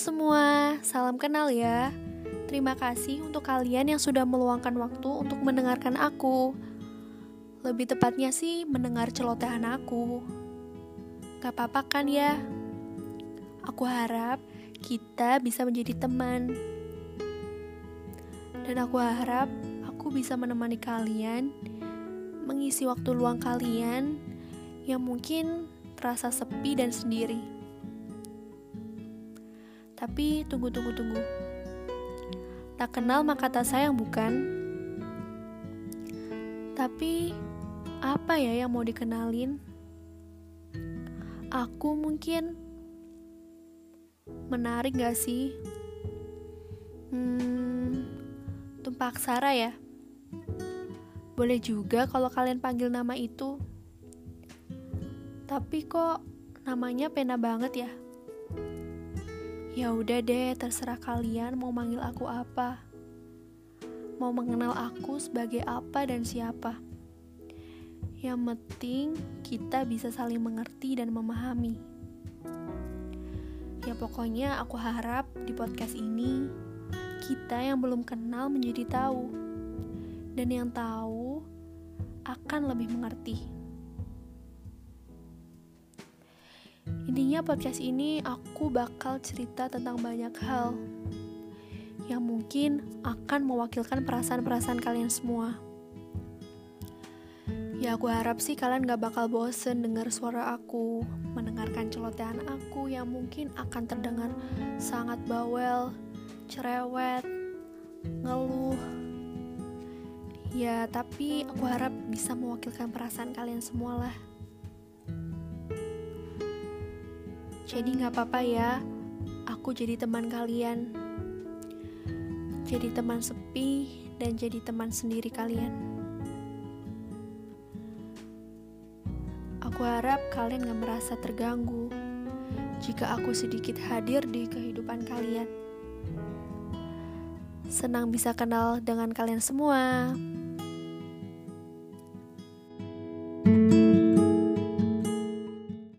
semua, salam kenal ya. Terima kasih untuk kalian yang sudah meluangkan waktu untuk mendengarkan aku. Lebih tepatnya sih mendengar celotehan aku. Gak apa-apa kan ya? Aku harap kita bisa menjadi teman. Dan aku harap aku bisa menemani kalian mengisi waktu luang kalian yang mungkin terasa sepi dan sendiri. Tapi tunggu tunggu tunggu. Tak kenal maka tak sayang bukan? Tapi apa ya yang mau dikenalin? Aku mungkin menarik gak sih? Hmm, tumpak Sara ya? Boleh juga kalau kalian panggil nama itu. Tapi kok namanya pena banget ya? Ya udah deh, terserah kalian mau manggil aku apa. Mau mengenal aku sebagai apa dan siapa. Yang penting kita bisa saling mengerti dan memahami. Ya pokoknya aku harap di podcast ini kita yang belum kenal menjadi tahu. Dan yang tahu akan lebih mengerti. Intinya podcast ini aku bakal cerita tentang banyak hal yang mungkin akan mewakilkan perasaan-perasaan kalian semua. Ya aku harap sih kalian gak bakal bosen dengar suara aku, mendengarkan celotehan aku yang mungkin akan terdengar sangat bawel, cerewet, ngeluh. Ya tapi aku harap bisa mewakilkan perasaan kalian semua lah. Jadi gak apa-apa ya, aku jadi teman kalian. Jadi teman sepi dan jadi teman sendiri kalian. Aku harap kalian gak merasa terganggu jika aku sedikit hadir di kehidupan kalian. Senang bisa kenal dengan kalian semua.